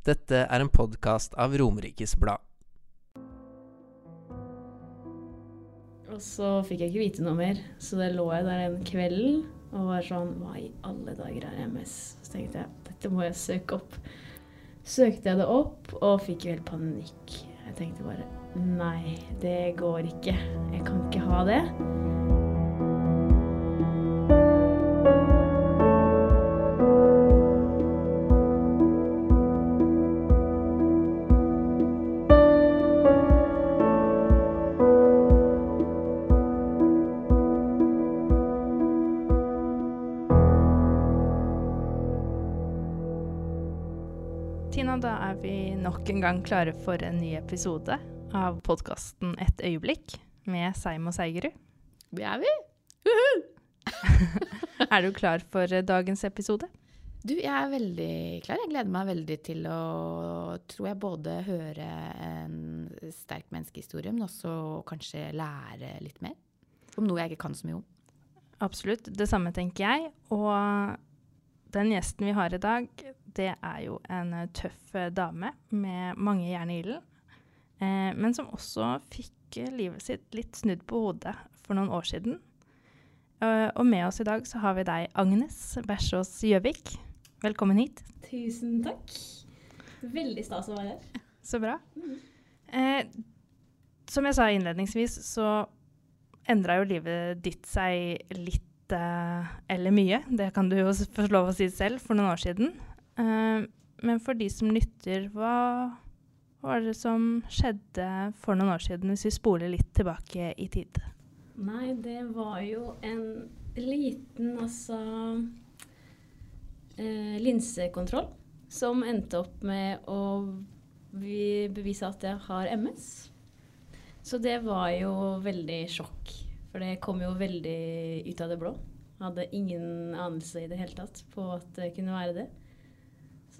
Dette er en podkast av Romerikes Blad. Og så fikk jeg ikke vite noe mer, så det lå jeg der en kveld og var sånn Hva i alle dager er MS? Så tenkte jeg dette må jeg søke opp. Søkte jeg det opp og fikk jo helt panikk. Jeg tenkte bare Nei, det går ikke. Jeg kan ikke ha det. Nok en gang klare for en ny episode av podkasten Et øyeblikk med Seim og Seigerud. Det er vi. Er du klar for eh, dagens episode? Du, jeg er veldig klar. Jeg gleder meg veldig til å, tror jeg, både høre en sterk menneskehistorie, men også kanskje lære litt mer. Om noe jeg ikke kan så mye om. Absolutt. Det samme tenker jeg. Og den gjesten vi har i dag, det er jo en eh, tøff eh, dame med mange jern i ilden. Eh, men som også fikk eh, livet sitt litt snudd på hodet for noen år siden. Uh, og med oss i dag så har vi deg, Agnes Bersås Gjøvik. Velkommen hit. Tusen takk. Veldig stas å være her. Så bra. Eh, som jeg sa innledningsvis, så endra jo livet ditt seg litt eller mye. Det kan du jo få lov å si selv for noen år siden. Eh, men for de som lytter, hva var det som skjedde for noen år siden, hvis vi spoler litt tilbake i tid? Nei, det var jo en liten, altså eh, linsekontroll som endte opp med å bevise at jeg har MS. Så det var jo veldig sjokk, for det kom jo veldig ut av det blå. Hadde ingen anelse i det hele tatt på at det kunne være det.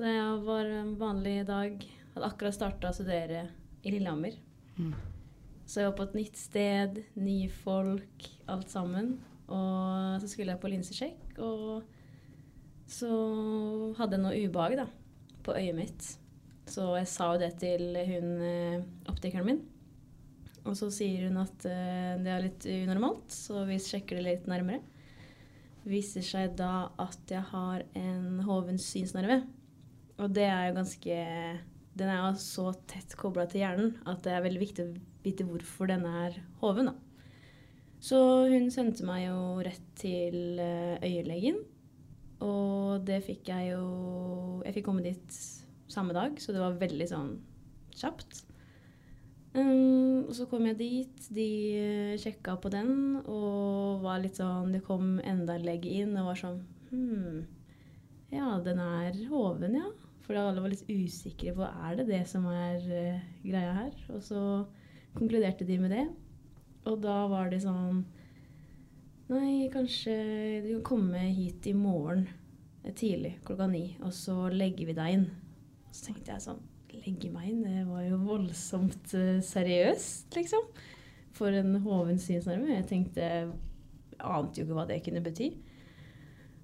Så jeg var en vanlig dag. Hadde akkurat starta å studere i Lillehammer. Mm. Så jeg var på et nytt sted, nye folk, alt sammen. Og så skulle jeg på linsesjekk, og så hadde jeg noe ubehag da, på øyet mitt. Så jeg sa jo det til hun eh, optikeren min. Og så sier hun at uh, det er litt unormalt, så vi sjekker det litt nærmere. Viser seg da at jeg har en hoven synsnerve. Og det er jo ganske Den er jo så tett kobla til hjernen at det er veldig viktig å vite hvorfor den er hoven, da. Så hun sendte meg jo rett til eh, øyelegen. Og det fikk jeg jo Jeg fikk komme dit samme dag, så det var veldig sånn kjapt. Um, og så kom jeg dit, de uh, sjekka på den og var litt sånn Det kom enda en lege inn og var sånn Hm, ja, den er hoven, ja. For alle var litt usikre på er det det som er uh, greia her. Og så konkluderte de med det. Og da var de sånn Nei, kanskje du kan komme hit i morgen eh, tidlig klokka ni, og så legger vi deg inn. Så tenkte jeg sånn Legge meg inn? Det var jo voldsomt uh, seriøst, liksom. For en hoven synsnerve. Jeg tenkte Jeg ante jo ikke hva det kunne bety.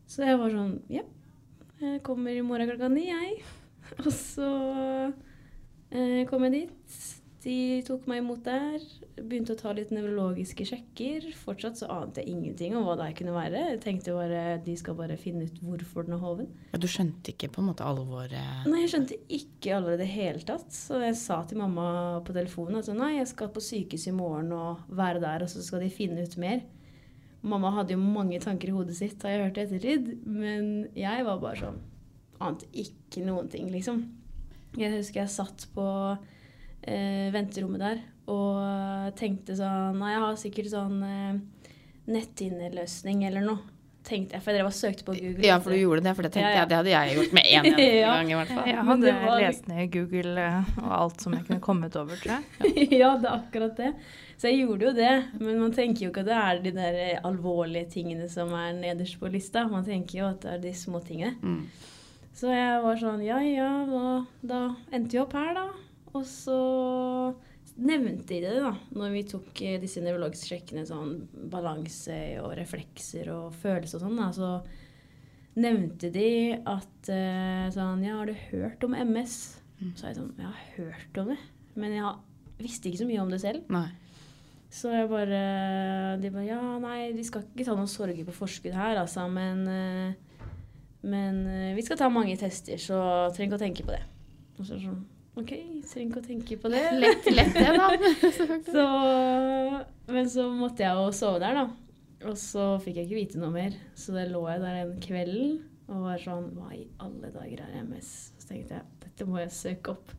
Så jeg var sånn Ja, jeg kommer i morgen klokka ni, jeg. Og så eh, kom jeg dit. De tok meg imot der. Begynte å ta litt nevrologiske sjekker. Fortsatt så ante jeg ingenting om hva det her kunne være. Jeg tenkte bare de skal bare finne ut hvorfor den er hoven. Ja, du skjønte ikke på en måte alvoret? Nei, jeg skjønte ikke alvoret i det hele tatt. Så jeg sa til mamma på telefonen at nei, jeg skal på sykehus i morgen og være der, og så skal de finne ut mer. Mamma hadde jo mange tanker i hodet sitt, har jeg hørt i ettertid. Men jeg var bare sånn Ante ikke noen ting, liksom. Jeg husker jeg satt på eh, venterommet der og tenkte sånn Nei, jeg har sikkert sånn eh, netthinneløsning eller noe. Tenkte jeg, For jeg drev og søkte på Google. Ja, for du gjorde det, for det tenkte Ja, ja. jeg, det hadde jeg gjort med en eneste Ja. gang i hvert fall. Jeg hadde var- lest ned Google eh, og alt som jeg kunne kommet over, tror jeg. ja, det er akkurat det. Så jeg gjorde jo det. Men man tenker jo ikke at det er de der alvorlige tingene som er nederst på lista. Man tenker jo at det er de små tingene. Mm. Så jeg var sånn Ja, ja, da, da endte vi opp her, da. Og så nevnte de det, da, når vi tok eh, disse nevrologiske sjekkene, sånn balanse og reflekser og følelser og sånn, da, så nevnte de at eh, sånn Ja, har du hørt om MS? Så jeg sånn Jeg har hørt om det, men jeg visste ikke så mye om det selv. Nei. Så jeg bare De bare Ja, nei, vi skal ikke ta noen sorger på forskudd her, altså, men eh, Men eh, vi skal ta mange tester, så trenger ikke å tenke på det. Og så sånn OK, trenger ikke å tenke på det. Lett, lett det, da. Så, men så måtte jeg jo sove der, da. Og så fikk jeg ikke vite noe mer. Så da lå jeg der en kveld og var sånn Hva i alle dager er MS? Så tenkte jeg dette må jeg søke opp.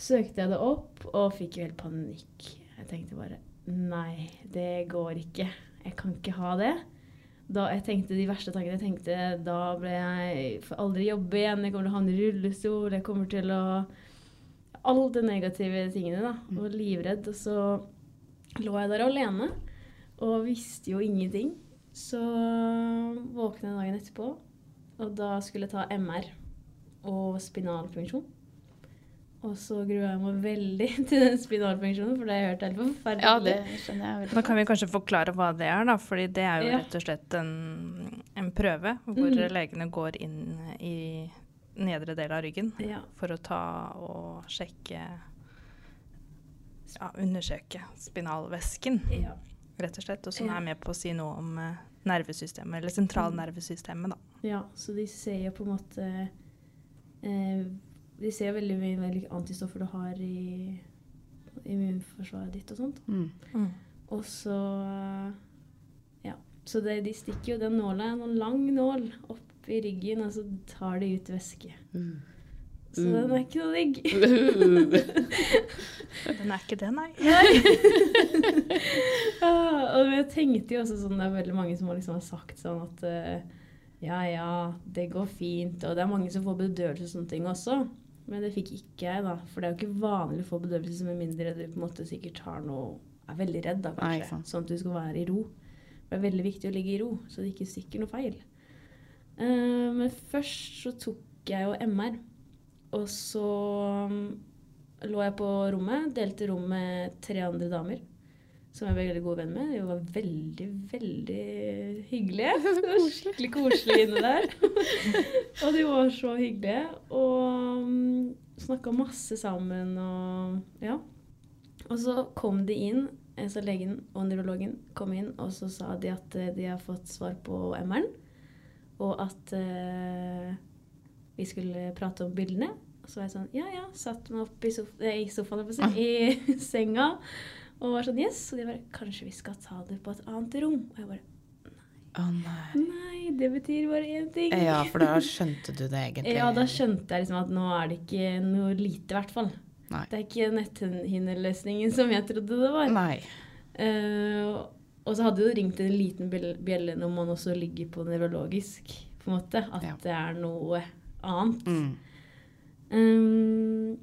Søkte jeg det opp og fikk jo helt panikk. Jeg tenkte bare Nei, det går ikke. Jeg kan ikke ha det. Da jeg tenkte de verste tankene jeg tenkte, da ble jeg får aldri jobbe igjen, jeg kommer til å havne i rullestol, jeg kommer til å Alle de negative tingene, da. Og livredd. Og så lå jeg der alene og visste jo ingenting. Så våkna jeg dagen etterpå, og da skulle jeg ta MR og spinalpunksjon. Og så gruer jeg meg veldig til den spinalfunksjonen, for det har jeg hørt helt forferdelig. Ja, det skjønner jeg Da kan vi kanskje forklare hva det er, da. Fordi det er jo Ja. rett og slett en, en prøve hvor Mm. legene går inn i nedre del av ryggen Ja. for å ta og sjekke Ja, undersøke spinalvæsken, ja. rett og slett. Og som Ja. er med på å si noe om eh, nervesystemet, eller sentralnervesystemet, da. Ja, så de ser jo på en måte eh, De ser veldig mye hvilke antistoffer du har i immunforsvaret ditt og sånt. Mm. Og så eh, Ja. Så det, de stikker jo den nåla, en lang nål, opp i ryggen, og så tar de ut væske. Mm. Så Mm. den er ikke noe digg. Den er ikke det, nei. nei. og jeg tenkte jo også sånn, Det er veldig mange som har liksom har sagt sånn at eh, ja, ja, det går fint. Og det er mange som får bedøvelse og sånne ting også. Men det fikk ikke jeg, da. For det er jo ikke vanlig å få bedøvelse med mindre du på en måte sikkert har noe Er veldig redd, da, kanskje. Nei, sånn at du skal være i ro. Det er veldig viktig å ligge i ro, så det ikke stikker noe feil. Uh, men først så tok jeg jo MR. Og så mm, lå jeg på rommet, delte rom med tre andre damer. Som jeg ble veldig god venn med. De var veldig, veldig hyggelige. Det var skikkelig koselig inne der. og de var så hyggelige. Og um, snakka masse sammen og ja. Og så kom de inn, så legen og nevrologen kom inn, og så sa de at eh, de har fått svar på MR-en. Og at eh, vi skulle prate om bildene. Og så var jeg sånn Ja, ja. Satt meg opp i, sof eh, i sofaen, i senga. Og var sånn Yes. Og de bare Kanskje vi skal ta det på et annet rom? Og jeg bare Å nei. Nei, det betyr bare én ting. Ja, for da skjønte du det egentlig. Ja, da skjønte jeg liksom at nå er det ikke noe lite, i hvert fall. Nei. Det er ikke netthinneløsningen som jeg trodde det var. Nei. Uh, og så hadde det ringt en liten bjelle når man også ligger på nevrologisk, på en måte. At Ja. det er noe annet. Mm. Um,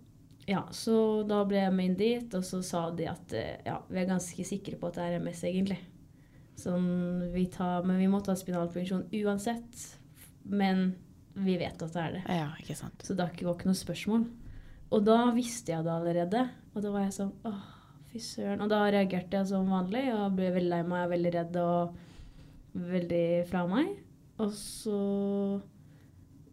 ja, så da ble jeg med inn dit, og så sa de at eh, ja, vi er ganske sikre på at det er MS, egentlig. Sånn, vi tar, men vi må ta spinalpunksjon uansett. Men vi vet at det er det. Ja, ikke sant. Så det var ikke noe spørsmål. Og da visste jeg det allerede. Og da var jeg sånn åh, fy søren. Og da reagerte jeg som vanlig og ble veldig lei meg, veldig redd og veldig fra meg. Og så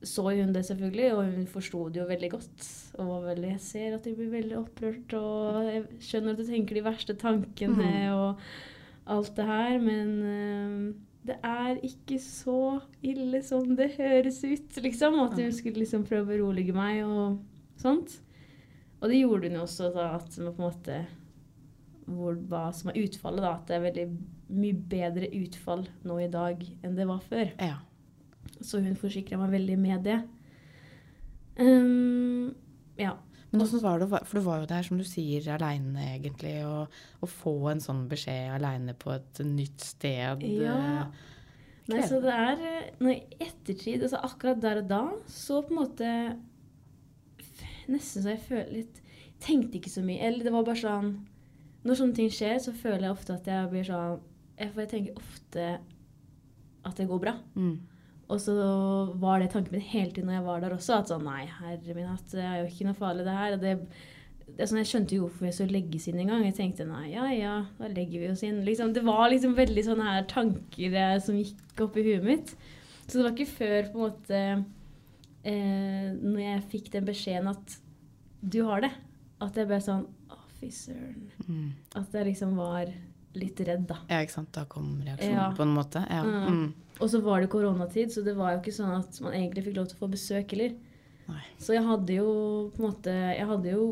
så hun det selvfølgelig, og hun forsto det jo veldig godt. Og var veldig Jeg ser at de blir veldig opprørt, og jeg skjønner at du tenker de verste tankene og alt det her, men uh, det er ikke så ille som det høres ut, liksom. At hun skulle liksom prøve å berolige meg og sånt. Og det gjorde hun jo også, da, at hun på en måte hvor, Hva som er utfallet, da. At det er veldig mye bedre utfall nå i dag enn det var før. Ja. Så hun forsikra meg veldig med det. Um, ja. Men åssen var det, for du var jo der, som du sier, aleine egentlig, og å få en sånn beskjed aleine på et nytt sted Ja. eh, Nei, så det er eh, Når i ettertid, altså akkurat der og da, så på en måte Nesten så jeg føler litt Tenkte ikke så mye. Eller det var bare sånn Når sånne ting skjer, så føler jeg ofte at jeg blir sånn For jeg tenker ofte at det går bra. Mm. Og så var det tanken min hele tiden når jeg var der også, at sånn Nei, herre min hatt, det er jo ikke noe farlig, det her. Det, det sånn, Jeg skjønte jo hvorfor jeg skulle legges inn en gang. Jeg tenkte nei, ja ja, da legger vi oss inn. Liksom, det var liksom veldig sånne her tanker eh, som gikk opp i huet mitt. Så det var ikke før på en måte eh, Når jeg fikk den beskjeden at du har det. At jeg ble sånn Å, fy søren. Mm. At jeg liksom var litt redd, da. Ja, ikke sant. Da kom reaksjonen Ja. på en måte. Ja. Mm. Mm. Og så var det koronatid, så det var jo ikke sånn at man egentlig fikk lov til å få besøk heller. Nei. Så jeg hadde jo på en måte Jeg hadde jo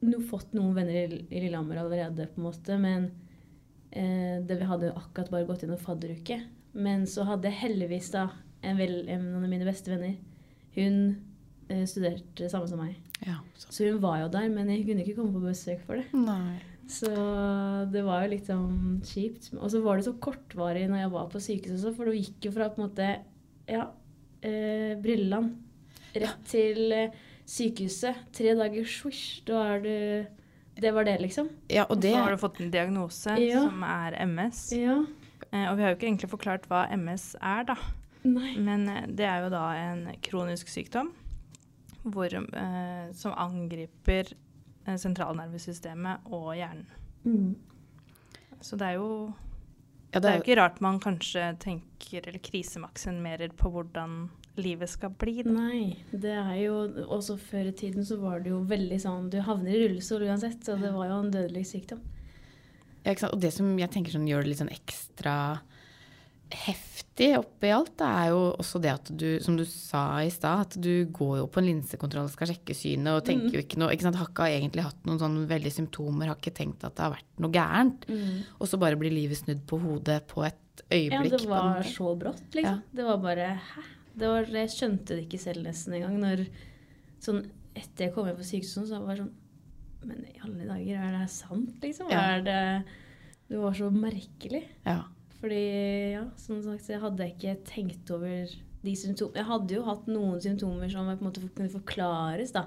no, fått noen venner i, i Lillehammer allerede, på en måte, men eh, det, vi hadde jo akkurat bare gått inn en fadderuke. Men så hadde jeg heldigvis da en, vel, en av mine beste venner. Hun eh, studerte samme som meg. Ja, så. Så hun var jo der, men jeg kunne ikke komme på besøk for det. Nei. Så det var jo litt sånn kjipt. Og så var det så kortvarig når jeg var på sykehuset også, for det gikk jo fra på en måte ja, eh, Brilleland rett til eh, sykehuset. Tre dager, swish, da er du Det var det, liksom. Ja, og det Så har du fått en diagnose Ja. som er MS. Ja. Eh, og vi har jo ikke egentlig forklart hva MS er, da. Nei. Men eh, det er jo da en kronisk sykdom hvor, eh, som angriper sentralnervesystemet og hjernen. Mm. Så det er jo ja, Det det er er jo ikke rart man kanskje tenker eller krisemaksimerer på hvordan livet skal bli. Da. Nei. Det er jo Også før i tiden så var det jo veldig sånn Du havner i rullestol uansett, og det var jo en dødelig sykdom. ja, ikke sant? Og det som jeg tenker sånn, gjør det litt sånn ekstra heftig oppi alt, det er jo også det at du, som du sa i stad, at du går jo på en linsekontroll og skal sjekke synet og tenker jo ikke noe ikke sant? Har ikke egentlig hatt noen sånn veldig symptomer, har ikke tenkt at det har vært noe gærent. Og så bare blir livet snudd på hodet på et øyeblikk. Ja, det var så brått, liksom. Det var bare Hæ? Det var, jeg skjønte det ikke selv nesten engang. Når sånn etter jeg kom hjem fra sykehuset, så var det sånn Men i alle dager, er det her sant, liksom? Ja. Er det Det var så merkelig. Ja. Fordi, ja, som sagt, så jeg hadde ikke tenkt over de symptomene Jeg hadde jo hatt noen symptomer som jeg på en måte kunne forklares, da.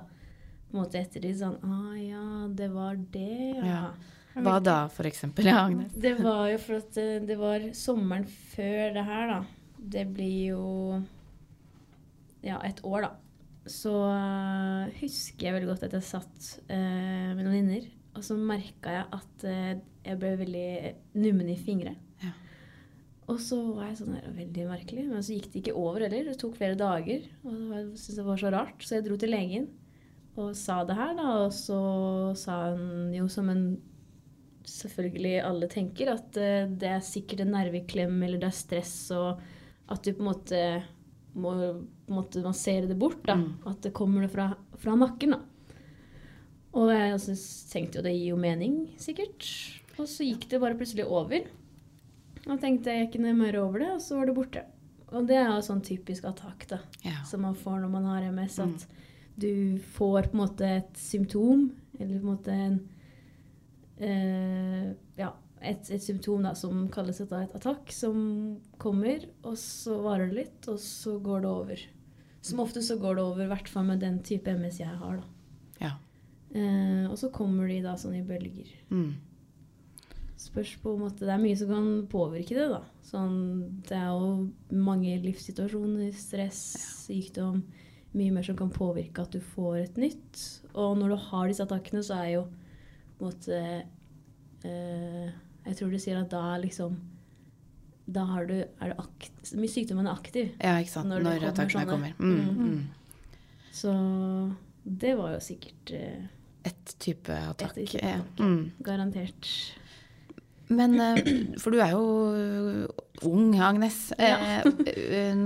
På en måte etter de sånn Å ja, det var det, ja. Ja. Hva da, for eksempel? Ja, Agnes? Det var jo for at det, det var sommeren før det her, da. Det blir jo ja, et år, da. Så uh, husker jeg veldig godt at jeg satt uh, med noen venninner, og så merka jeg at uh, jeg ble veldig nummen i fingre. Og så var jeg sånn her, veldig merkelig, men så gikk det ikke over heller. Det tok flere dager, og jeg syntes det var så rart. Så jeg dro til legen og sa det her, da, og så sa hun jo som en selvfølgelig alle tenker, at eh, det er sikkert en nerveklem eller det er stress, og at du på en måte må på en måte massere det bort. da, Mm. At det kommer det fra, fra nakken. da. Og jeg altså, tenkte jo det gir jo mening, sikkert. Og så gikk det bare plutselig over. Og tenkte jeg ikke noe mer over det, og så var det borte. Og det er jo sånn typisk attakk da, Ja. som man får når man har MS. Mm. At du får på en måte et symptom, eller på en måte en eh, Ja, et, et symptom da, som kalles et, et attakk, som kommer, og så varer det litt, og så går det over. Som ofte så går det over, i hvert fall med den type MS jeg har. da. ja. Eh, og så kommer de da sånn i bølger. Mm. Spørs på en måte, Det er mye som kan påvirke det. da. Sånn, det er jo mange livssituasjoner, stress, sykdom. Mye mer som kan påvirke at du får et nytt. Og når du har disse attakkene, så er jo på en måte eh, Jeg tror du sier at da liksom Da har du, er akt, sykdommen er aktiv. ja, ikke sant. Når Når, det kommer. Mm. Mm. Mm. Så det var jo sikkert eh, Et type attakk. type ja. Mm. garantert. Men eh, For du er jo ung, Agnes. Ja. Eh, eh,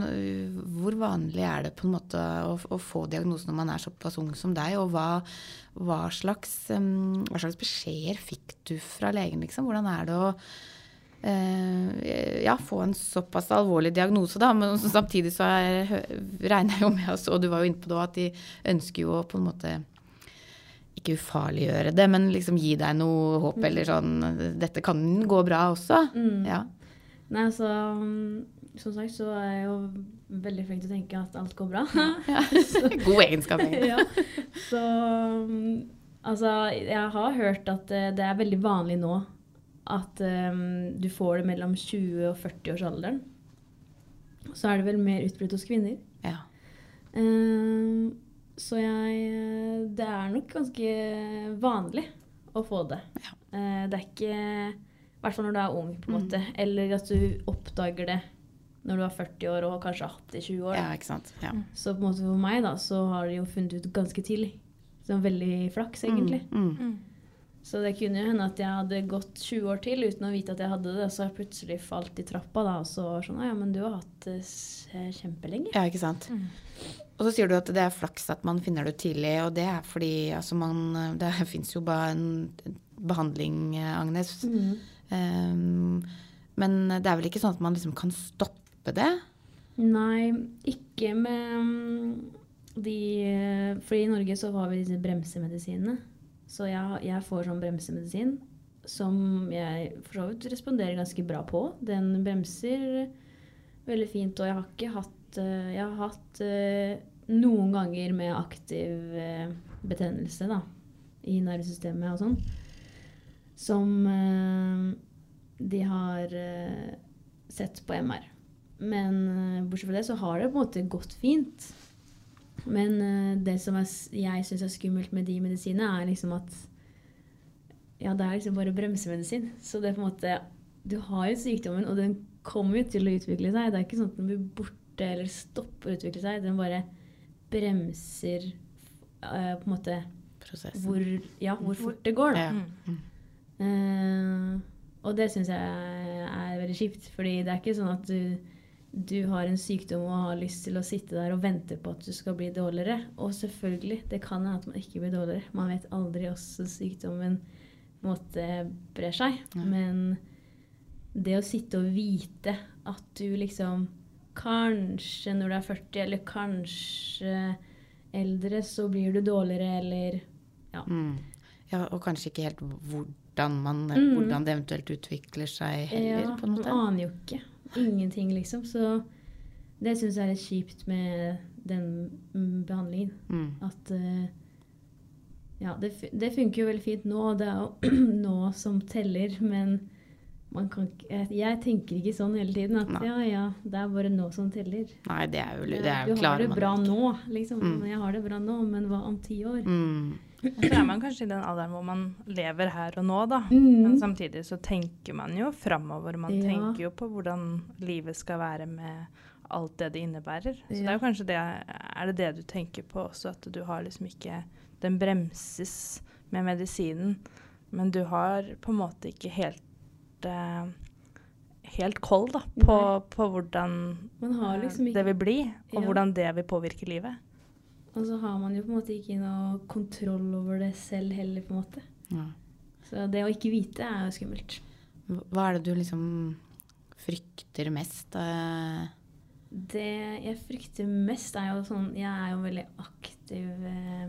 Hvor vanlig er det på en måte å, å få diagnosen når man er såpass ung som deg? Og hva, hva, slags, hva slags beskjeder fikk du fra legen, liksom? Hvordan er det å ja, få en såpass alvorlig diagnose, da. Men samtidig så er, regner jeg jo med, og du var jo inne på det, at de ønsker jo å på en måte ikke ufarliggjøre det, men liksom gi deg noe håp, eller sånn Dette kan gå bra også. Mm. Ja. Nei, altså mm, Som sagt så er jeg jo veldig flink til å tenke at alt går bra. Ja. God egenskap, egentlig. ja. Så mm, altså Jeg har hørt at eh, det er veldig vanlig nå at um, du får det mellom 20 og 40-årsalderen. Så er det vel mer utbrudd hos kvinner. Ja. Eh, så jeg Det er nok ganske vanlig å få det. Ja. Eh, det er ikke I hvert fall når du er ung, på en Mm. måte. Eller at du oppdager det når du er 40 år og kanskje har hatt det i 20 år. ja, ikke sant. Ja. Så på en måte for meg da, så har de jo funnet ut ganske tidlig. Sånn veldig flaks, egentlig. Mm. Mm. Så det kunne jo hende at jeg hadde gått 20 år til uten å vite at jeg hadde det, og så har jeg plutselig falt i trappa da, og så sånn Ja, men du har hatt det kjempelenge. Ja, ikke sant. Mm. Og så sier du at det er flaks at man finner det ut tidlig, og det er fordi altså man Det fins jo bare en behandling, Agnes. Mm. Um, men det er vel ikke sånn at man liksom kan stoppe det? Nei, ikke med mm, de For i Norge så har vi disse bremsemedisinene. Så jeg, jeg får sånn bremsemedisin som jeg for så vidt responderer ganske bra på. Den bremser veldig fint, og jeg har ikke hatt eh, Jeg har hatt eh, noen ganger med aktiv eh, betennelse da, i nervesystemet og sånn, som de har sett på MR. Men bortsett fra det så har det på en måte gått fint. Men det som jeg syns er skummelt med de medisinene, er liksom at Ja, det er liksom bare bremsemedisin. Så det er på en måte Du har jo sykdommen, og den kommer jo til å utvikle seg. Det er ikke sånn at den blir borte eller stopper å utvikle seg. Den bare bremser uh, på en måte Prosessen. hvor, ja, hvor fort det går, da. Ja. Mm. Uh, og det syns jeg er veldig kjipt. Fordi det er ikke sånn at du, du har en sykdom og har lyst til å sitte der og vente på at du skal bli dårligere. Og selvfølgelig, det kan hende at man ikke blir dårligere. Man vet aldri hvordan sykdommen måtte en brer seg. Ja. Men det å sitte og vite at du liksom Kanskje når du er 40, eller kanskje eldre, så blir du dårligere, eller Mm. ja, og kanskje ikke helt hvordan, man, Mm. hvordan det eventuelt utvikler seg heller, Ja, på en måte. Man aner jo ikke. Ingenting, liksom. Så det syns jeg er litt kjipt med den mm, behandlingen. Mm. At eh, Ja, det, det funker jo veldig fint nå, og det er jo nå som teller, men kan jeg, jeg tenker ikke sånn hele tiden. At Nei. ja, ja, det er bare nå som teller. Nei, det er jo det er jo du har det bra nå, liksom. Mm. Jeg har det bra nå, men hva om ti år? Mm. Og så er man kanskje i den alderen hvor man lever her og nå, da. Men Mm. samtidig så tenker man jo framover. Man Ja. tenker jo på hvordan livet skal være med alt det det innebærer. Så det er jo kanskje det Er det det du tenker på også, at du har liksom ikke Den bremses med medisinen, men du har på en måte ikke helt eh, Helt kold da, på, på hvordan Man har eh, liksom det vil bli, og Ja. hvordan det vil påvirke livet. Og så har man jo på en måte ikke noe kontroll over det selv heller, på en måte. Ja. Så det å ikke vite er jo skummelt. Hva er det du liksom frykter mest? eh? Det jeg frykter mest, er jo sånn Jeg er jo veldig aktiv eh,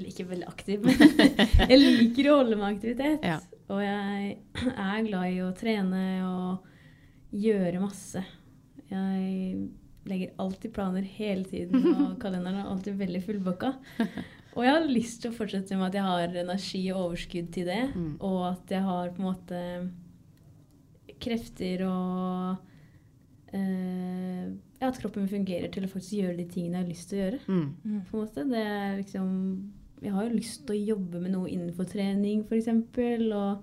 Eller ikke veldig aktiv, men jeg liker å holde meg aktivitet. Ja. Og jeg er glad i å trene og gjøre masse. Jeg legger alltid planer hele tiden, og kalenderen er alltid veldig fullbooka. Og jeg har lyst til å fortsette med at jeg har energi og overskudd til det. Mm. Og at jeg har på en måte krefter og eh, At kroppen fungerer til å faktisk gjøre de tingene jeg har lyst til å gjøre. Mm. på en måte. Det er liksom Jeg har jo lyst til å jobbe med noe innenfor trening, f.eks. Og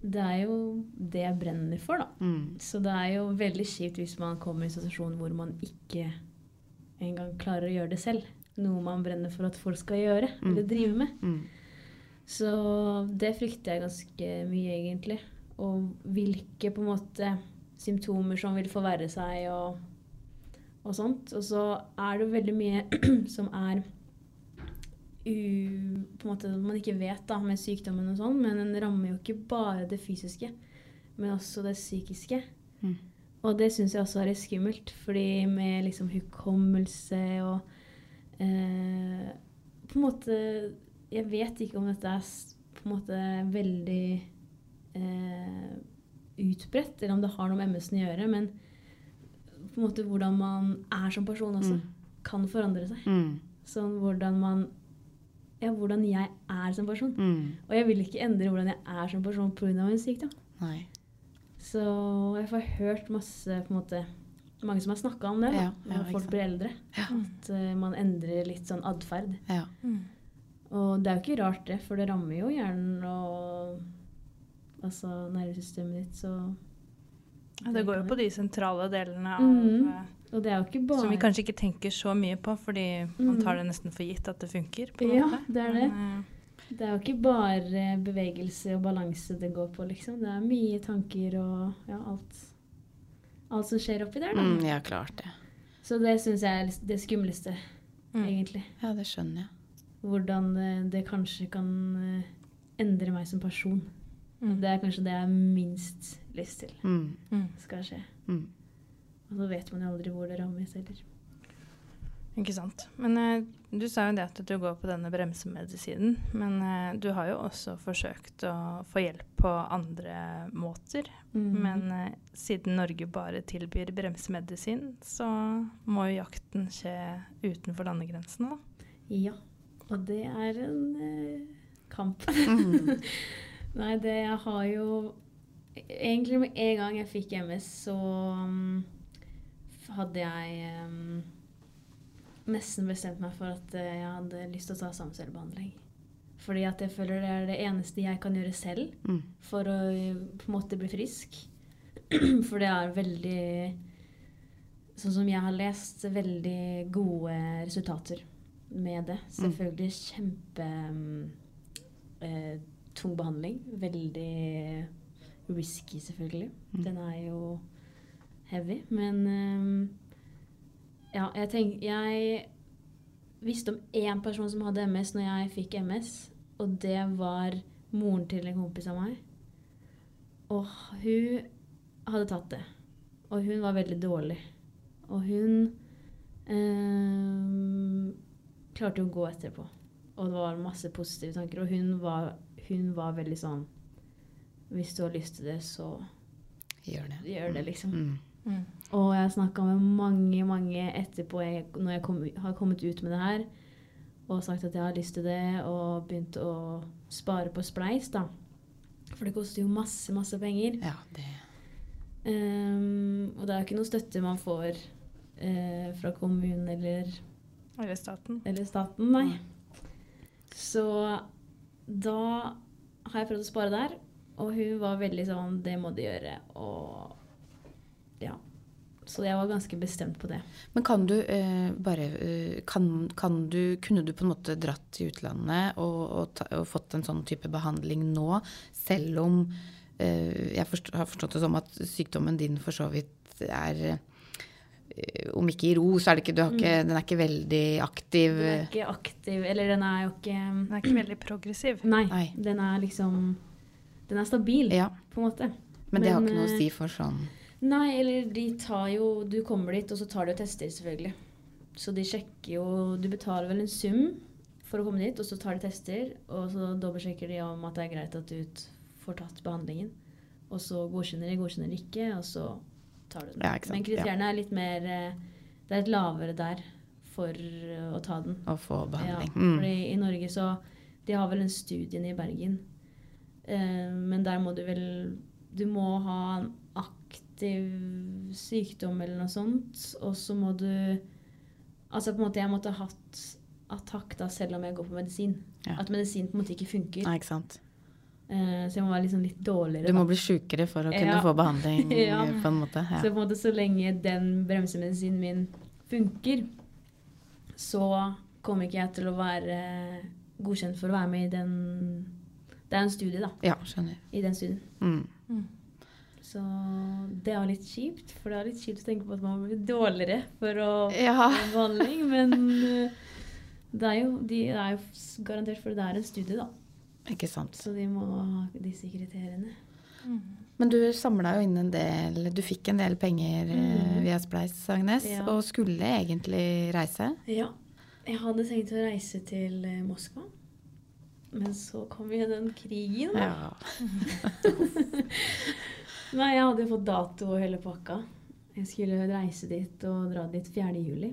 det er jo det jeg brenner for, da. Mm. Så det er jo veldig kjipt hvis man kommer i en situasjon hvor man ikke engang klarer å gjøre det selv. Noe man brenner for at folk skal gjøre Mm. eller drive med. Mm. Så det frykter jeg ganske mye, egentlig. Og hvilke på en måte symptomer som vil forverre seg og, og sånt. Og så er det veldig mye som er u, på en måte man ikke vet da, med sykdommen og sånn, men den rammer jo ikke bare det fysiske, men også det psykiske. Mm. Og det syns jeg også er litt skummelt, fordi med liksom hukommelse og eh, På en måte Jeg vet ikke om dette er på en måte veldig eh, utbredt, eller om det har noe med MS-en å gjøre, men på en måte hvordan man er som person også, Mm. kan forandre seg. Mm. Sånn hvordan man Ja, hvordan jeg er som person. Mm. Og jeg vil ikke endre hvordan jeg er som person pga. en sykdom. Nei. Så jeg får hørt masse på en måte Mange som har snakka om det, Ja, ja, når folk blir eldre. Ja. At uh, man endrer litt sånn atferd. Ja. Mm. Og det er jo ikke rart, det, for det rammer jo hjernen og altså nervesystemet ditt, så Ja, det går jo på de sentrale delene av Mhm. Og det er jo ikke bare Som vi kanskje ikke tenker så mye på, fordi man Mm. tar det nesten for gitt at det funker. på Ja, måte. det er det. Men, eh, Det er jo ikke bare bevegelse og balanse det går på, liksom. Det er mye tanker og ja, alt. Alt som skjer oppi der, da. Mm, ja, klart det. Så det syns jeg er det skumleste, Mm. egentlig. Ja, det skjønner jeg. Hvordan eh, det kanskje kan eh, endre meg som person. Mm. Det er kanskje det jeg har minst lyst til Mm, Mm. skal skje. mm. Og så vet man jo aldri hvor det rammes heller. Ikke sant. Men eh, du sa jo det at du går på denne bremsemedisinen. Men eh, du har jo også forsøkt å få hjelp på andre måter. Mm. Men eh, siden Norge bare tilbyr bremsemedisin, så må jo jakten skje utenfor landegrensene, da. Ja. Og det er en eh, kamp. Mm. Nei, det jeg har jo Egentlig med en gang jeg fikk MS, så um, hadde jeg um, nesten bestemt meg for at eh, jeg hadde lyst til å ta samcellebehandling. Fordi at jeg føler det er det eneste jeg kan gjøre selv Mm. for å på en måte bli frisk. For det er veldig Sånn som jeg har lest, veldig gode resultater med det. Selvfølgelig kjempe mm, eh, tung behandling. Veldig risky, selvfølgelig. Mm. Den er jo heavy. Men eh, ja, jeg tenker Jeg visste om én person som hadde MS når jeg fikk MS, og det var moren til en kompis av meg. Og hun hadde tatt det. Og hun var veldig dårlig. Og hun eh, klarte å gå etterpå. Og det var masse positive tanker. Og hun var, hun var veldig sånn Hvis du har lyst til det, så Gjør det. gjør det, liksom. Mm. Mm. Og jeg snakka med mange, mange etterpå, jeg, når jeg kom, har kommet ut med det her, og sagt at jeg har lyst til det, og begynt å spare på Spleis, da. For det koster jo masse, masse penger. Ja, det Um, og det er jo ikke noe støtte man får uh, fra kommunen eller, Eller staten. eller staten, nei. Så da har jeg prøvd å spare der, og hun var veldig sånn Det må du gjøre. Og. Så jeg var ganske bestemt på det. Men kan du eh, bare eh, kan, kan du, Kunne du på en måte dratt til utlandet og, og, ta, og fått en sånn type behandling nå, selv om eh, Jeg forstå, har forstått det som at sykdommen din for så vidt er eh, Om ikke i ro, så er det ikke, du har ikke Den er ikke veldig aktiv. Den er ikke aktiv, eller den er jo ikke Den er ikke veldig progressiv. Nei, Nei. den er liksom Den er stabil, Ja, på en måte. men det har ikke noe å eh, si for sånn Nei, eller de tar jo Du kommer dit, og så tar de og tester, selvfølgelig. Så de sjekker jo Du betaler vel en sum for å komme dit, og så tar de tester. Og så dobbeltsjekker de om at det er greit at du får tatt behandlingen. Og så godkjenner de, godkjenner de ikke, og så tar du den. Ja, Men kriteriene er litt mer eh, Det er et lavere der for eh, å ta den. Og få behandling. Ja, Mm. i Norge så De har vel en studie i Bergen. Eh, men der må du vel Du må ha en aktiv sykdom eller noe sånt. Og så må du Altså på en måte Jeg måtte ha hatt attakk da selv om jeg går på medisin. Ja. At medisin på en måte ikke funker. Nei, ikke sant. Eh, så jeg må være liksom litt dårligere. Du må da. bli sjukere for å kunne Ja. få behandling, Ja. på en måte. Ja. Så på en måte så lenge den bremsemedisinen min funker, så kommer ikke jeg til å være godkjent for å være med i den Det er en studie, da. ja, skjønner. I den studien. Mm. Så det er litt kjipt, for det er litt kjipt å tenke på at man blir dårligere for å Ja. få behandling, men eh, det er jo, de er jo garantert for det er en studie, da. Ikke sant. Så de må ha disse kriteriene. Men du samla jo inn en del Du fikk en del penger Mhm. via Spleis, Agnes, Ja. og skulle egentlig reise. Ja. Jeg hadde tenkt å reise til eh, Moskva. Men så kom jo den krigen. da. Ja. Nei, jeg hadde jo fått dato og hele pakka. Jeg skulle reise dit og dra dit 4. juli.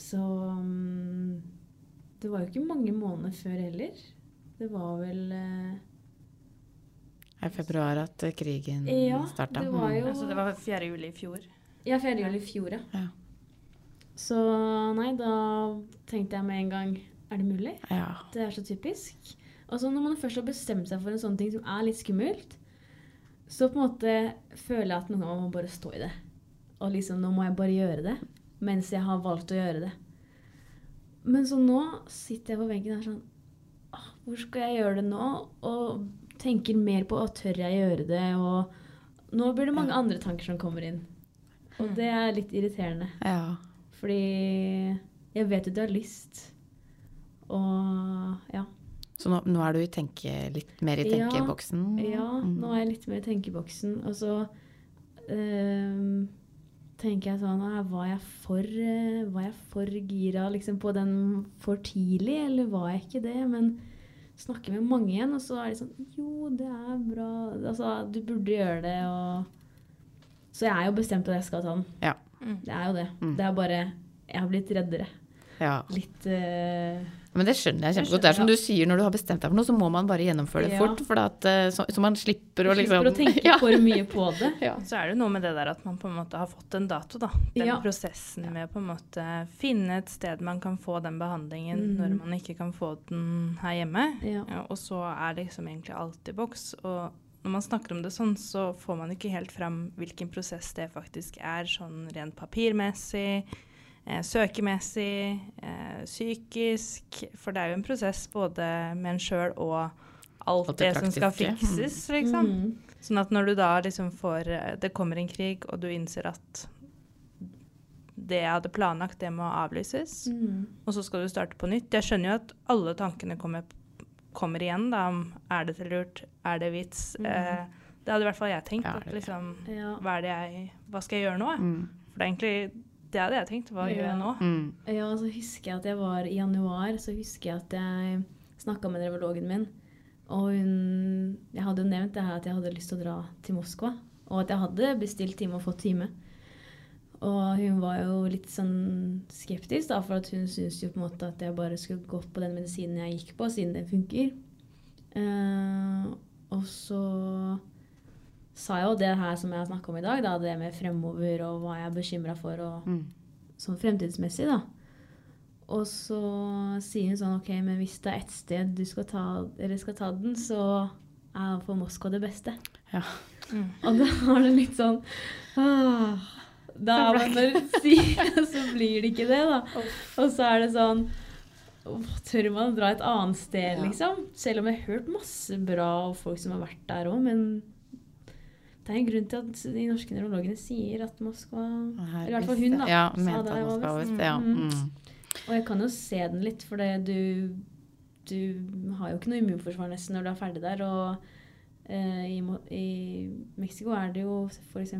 Så mm, det var jo ikke mange måneder før heller. Det var vel eh, I februar at eh, krigen Ja, starta. det var jo- Altså, det var 4. juli i fjor. Ja, 4. juli i fjor, ja. Ja. Så nei, da tenkte jeg med en gang Er det mulig? Ja. Det er så typisk. Og så når man først har bestemt seg for en sånn ting som er litt skummelt, så på en måte føler jeg at noen ganger må man bare stå i det. Og liksom, nå må jeg bare gjøre det. Mens jeg har valgt å gjøre det. Men så nå sitter jeg på benken her sånn Hvor skal jeg gjøre det nå? Og tenker mer på tør jeg gjøre det? Og nå blir det mange andre tanker som kommer inn. Og det er litt irriterende. Ja. Fordi jeg vet at du har lyst. Og ja. Så nå, nå er du i tenke, litt mer i tenkeboksen? Ja, Mm. nå er jeg litt mer i tenkeboksen. Og så øh, tenker jeg sånn «Ah, Var jeg for, eh, var jeg for gira liksom, på den for tidlig, eller var jeg ikke det? Men snakker med mange igjen, og så er de sånn Jo, det er bra. Altså, du burde gjøre det, og Så jeg er jo bestemt at jeg skal ta den. Ja. Mm. Det er jo det. Mm. Det er bare Jeg har blitt reddere. ja. Litt eh, Men det skjønner jeg kjempegodt. Det er som du sier, når du har bestemt deg for noe, så må man bare gjennomføre det Ja. fort. For at, eh, så, så man slipper å liksom Slipper å tenke ja. for mye på det. Ja. Så er det noe med det der at man på en måte har fått en dato, da. Den Ja. prosessen med å på en måte finne et sted man kan få den behandlingen mm. når man ikke kan få den her hjemme. Ja. Ja, og så er det liksom egentlig alt i boks. Og når man snakker om det sånn, så får man ikke helt fram hvilken prosess det faktisk er, sånn rent papirmessig, søkemessig, eh, psykisk. For det er jo en prosess både med en sjøl og alt, Alt det, det som skal fikses, liksom. Mm. Sånn at når du da liksom får eh, Det kommer en krig, og du innser at det jeg hadde planlagt, det må avlyses, Mm. og så skal du starte på nytt. Jeg skjønner jo at alle tankene kommer, kommer igjen, da, om er det lurt, er det vits? Mm. Eh, det hadde i hvert fall jeg tenkt. Ja, at liksom, Ja. hva, er det jeg, hva skal jeg gjøre nå? Mm. For det er egentlig det er det jeg tenkte. Hva gjør jeg nå? Mm. Ja, så husker jeg at jeg var i januar, så husker jeg at jeg snakka med nevrologen min. Og hun Jeg hadde jo nevnt det her at jeg hadde lyst til å dra til Moskva. Og at jeg hadde bestilt time og fått time. Og hun var jo litt sånn skeptisk, da, for at hun syntes jo på en måte at jeg bare skulle gå på den medisinen jeg gikk på, siden den funker. Uh, og så sa jeg jo det her som jeg har snakka om i dag, da, det med fremover og hva jeg er bekymra for. og Mm. sånn fremtidsmessig, da. Og så sier hun sånn OK, men hvis det er ett sted du skal ta, eller skal ta den, så er for Moskva det beste. Ja. Mm. Og da er det litt sånn ah, Da er man bare du så blir det ikke det, da. Og så er det sånn Tør man å dra et annet sted, Ja. liksom? Selv om jeg har hørt masse bra og folk som har vært der òg, men det er en grunn til at de norske nevrologene sier at Moskva Her Eller i hvert fall hun, da. Ja, sa det at Moskva, visst, ja. Mm. Mm. Og jeg kan jo se den litt, for det du, du har jo ikke noe immunforsvar nesten når du er ferdig der. Og eh, i, i Mexico er det jo f.eks.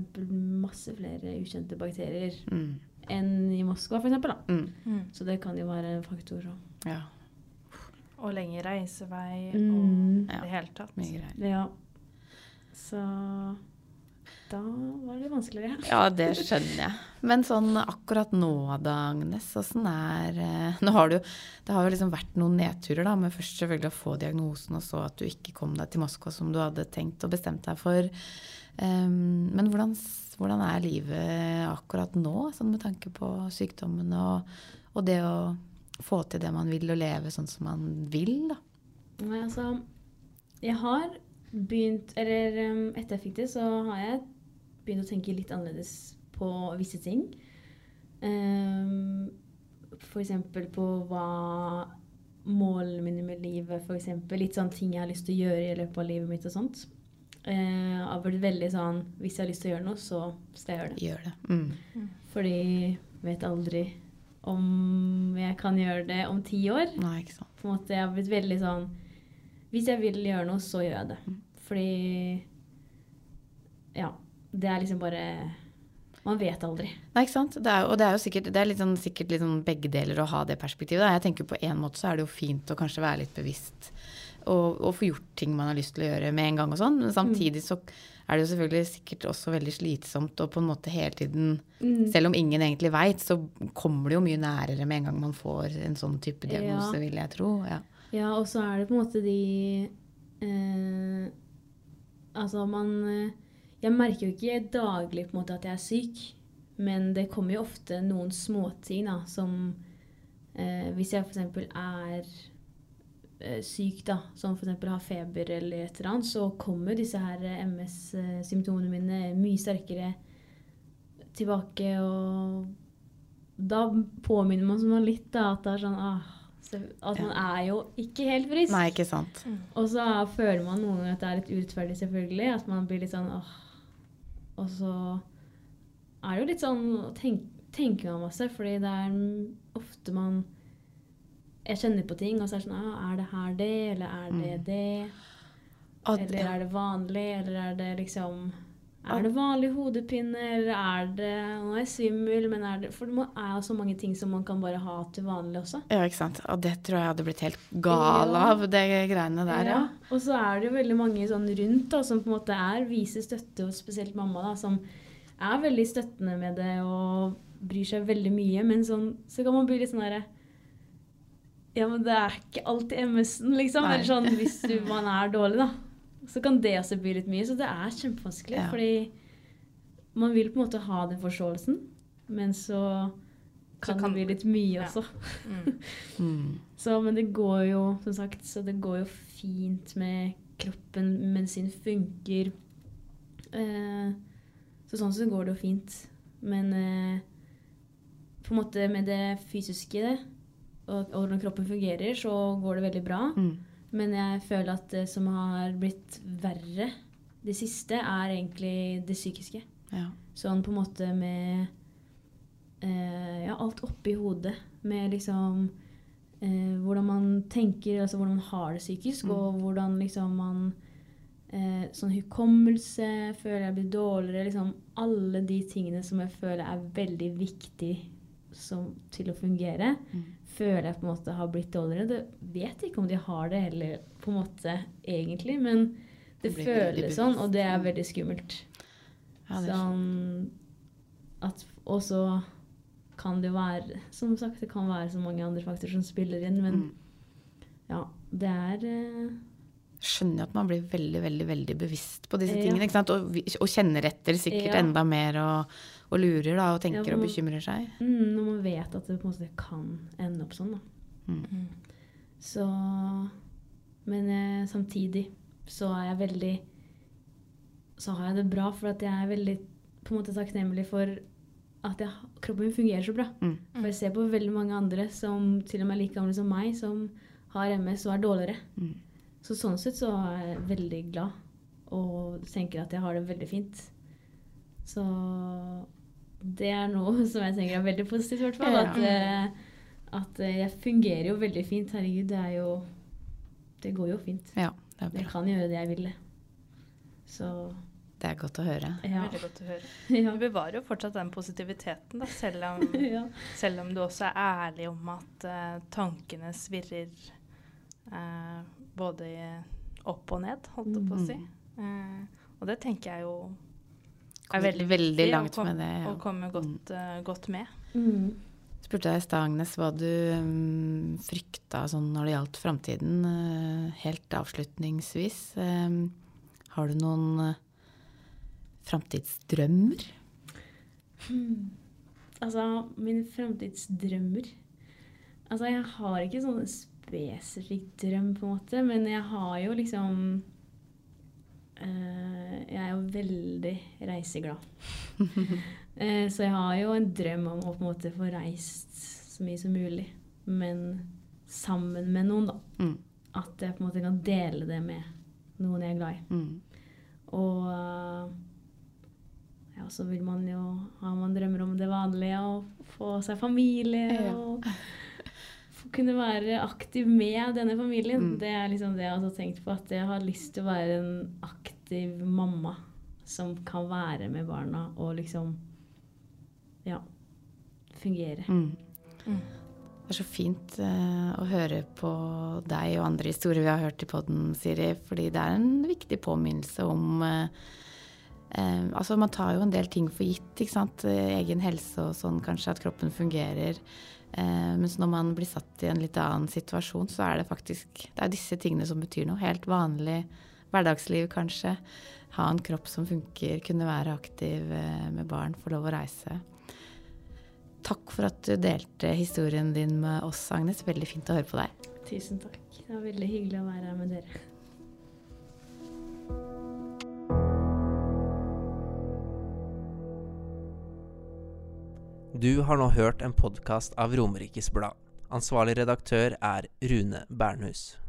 masse flere ukjente bakterier Mm. enn i Moskva, f.eks. Mm. Mm. Så det kan jo være en faktor. også. Ja, Og lengre reisevei Mm. og mm. det hele tatt. mye greier. Ja. Så da var det vanskeligere. Ja, det skjønner jeg. Men sånn akkurat nå da, Agnes, åssen er eh, Nå har du Det har jo liksom vært noen nedturer, da, med først selvfølgelig å få diagnosen, og så at du ikke kom deg til Moskva som du hadde tenkt og bestemt deg for. Um, men hvordan, hvordan er livet akkurat nå, sånn med tanke på sykdommen og, og det å få til det man vil, og leve sånn som man vil, da? Nei, altså Jeg har begynt Eller um, etter jeg fikk det, så har jeg begynt å tenke litt annerledes på visse ting. Um, for eksempel på hva målene mine med livet, for eksempel. Litt sånn ting jeg har lyst til å gjøre i løpet av livet mitt og sånt. Eh, jeg har vært veldig sånn Hvis jeg har lyst til å gjøre noe, så skal jeg gjøre det. Gjør det. Mm. Fordi vet aldri om jeg kan gjøre det om ti år Nei, ikke sant. på en måte, jeg har blitt veldig sånn Hvis jeg vil gjøre noe, så gjør jeg det. Mm. Fordi Ja. Det er liksom bare Man vet aldri. Nei, ikke sant. Det er, og det er jo sikkert, det er litt sånn, sikkert litt sånn begge deler å ha det perspektivet. Da. Jeg tenker på en måte så er det jo fint å kanskje være litt bevisst og, og få gjort ting man har lyst til å gjøre med en gang og sånn. Men samtidig så er det jo selvfølgelig sikkert også veldig slitsomt og på en måte hele tiden Selv om ingen egentlig veit, så kommer det jo mye nærere med en gang man får en sånn type diagnose, Ja. vil jeg tro. Ja. Ja, og så er det på en måte de eh, Altså, man eh, Jeg merker jo ikke daglig på en måte at jeg er syk, men det kommer jo ofte noen småting, da, som eh, Hvis jeg f.eks. er eh, syk, da, som f.eks. har feber eller et eller annet, så kommer disse her MS-symptomene mine mye sterkere tilbake, og da påminner man seg litt da, at det er sånn ah, At man er jo ikke helt frisk. Nei, ikke sant. Og så føler man noen ganger at det er litt urettferdig, selvfølgelig. At man blir litt sånn åh. Og så er det jo litt sånn å tenke man masse, fordi det er ofte man Jeg kjenner på ting, og så er det sånn ah, Er det her det, eller er det Mm. det? Eller er det vanlig, eller er det liksom Er det vanlig hodepine, eller er det Nå er jeg svimmel, men er det For det er jo så mange ting som man kan bare ha til vanlig også. ja, ikke sant. Og det tror jeg hadde blitt helt gal Ja. av, det greiene der, ja. Og så er det jo veldig mange sånn rundt da, som på en måte er viser støtte, og spesielt mamma, da, som er veldig støttende med det og bryr seg veldig mye. Men sånn, så kan man bli litt sånn derre Ja, men det er ikke alltid MS-en, liksom. Eller sånn hvis du, man er dårlig, da. Så kan det også bli litt mye. Så det er kjempevanskelig. Ja. Fordi man vil på en måte ha den forståelsen, men så kan, kan- det bli litt mye ja. også. Mm. Mm. Så, men det går jo, som sagt, så det går jo fint med kroppen. Medisin funker. Eh, så sånn sett går det jo fint. Men eh, på en måte med det fysiske og, og hvordan kroppen fungerer, så går det veldig bra. Mm. Men jeg føler at det som har blitt verre det siste, er egentlig det psykiske. Ja. Sånn på en måte med eh, Ja, alt oppi hodet. Med liksom eh, hvordan man tenker, altså hvordan man har det psykisk, Mm. og hvordan liksom man eh, Sånn hukommelse føler jeg blir dårligere. Liksom alle de tingene som jeg føler er veldig viktig som, til å fungere, Mm. Føler jeg på en måte har blitt dårligere. Det vet ikke om de har det heller, på en måte, egentlig, men det, Det føles sånn, og det er veldig skummelt. Ja, er Sånn at Og så kan det være Som sagt, det kan være så mange andre faktorer som spiller inn, men Mm. ja, det er eh, skjønner at man blir veldig, veldig veldig bevisst på disse Ja. tingene. sant? Og, og kjenner etter sikkert Ja. enda mer og, og lurer da, og tenker Ja, og bekymrer seg. mm, Når man vet at det på en måte kan ende opp sånn, da. Mm. Så Men eh, samtidig så er jeg veldig Så har jeg det bra, for at jeg er veldig på en måte takknemlig for at jeg, kroppen min fungerer så bra. Mm. For jeg ser på veldig mange andre som til og med er like gamle som meg, som har MS og er dårligere. Mm. Så sånn sett så er jeg veldig glad og tenker at jeg har det veldig fint. Så det er noe som jeg tenker er veldig positivt, i hvert fall. At, eh, at eh, jeg fungerer jo veldig fint. Herregud, det er jo Det går jo fint. Ja, det er Jeg kan gjøre det jeg vil. Så Det er godt å høre. ja. Veldig godt å høre. Du bevarer jo fortsatt den positiviteten, da, selv om, ja. selv om du også er ærlig om at uh, tankene svirrer uh, både opp og ned, holdt jeg på å si. Uh, og det tenker jeg jo Kommer veldig veldig langt kom- med det. Ja. Og komme godt, uh, godt med. Mm. spurte deg i stad, Agnes, hva du um, frykta sånn når det gjaldt framtiden. Uh, helt avslutningsvis. Um, har du noen uh, framtidsdrømmer? Hmm. Altså, mine framtidsdrømmer Altså, jeg har ikke sånn spesifikk drøm, på en måte, men jeg har jo liksom eh, Jeg er jo veldig reiseglad. Eh, så jeg har jo en drøm om å på en måte få reist så mye som mulig, men sammen med noen, da. Mm. At jeg på en måte kan dele det med noen jeg er glad i. Mm. Og ja, så vil man jo ha man drømmer om det vanlige, å få seg familie Ja. og kunne være aktiv med denne familien. Mm. Det er liksom det jeg har tenkt på, at jeg har lyst til å være en aktiv mamma som kan være med barna og liksom ja, fungere. Mm. Mm. Det er så fint uh, å høre på deg og andre historier vi har hørt i podden, Siri. Fordi det er en viktig påminnelse om uh, uh, Altså, man tar jo en del ting for gitt, ikke sant. Egen helse og sånn, kanskje at kroppen fungerer. Eh, mens når man blir satt i en litt annen situasjon, så er det faktisk Det er disse tingene som betyr noe. Helt vanlig hverdagsliv, kanskje. Ha en kropp som funker, kunne være aktiv eh, med barn, få lov å reise. Takk for at du delte historien din med oss, Agnes. Veldig fint å høre på deg. Tusen takk. Det var veldig hyggelig å være her med dere. Du har nå hørt en podkast av Romerikes Blad. Ansvarlig redaktør er Rune Bernhus.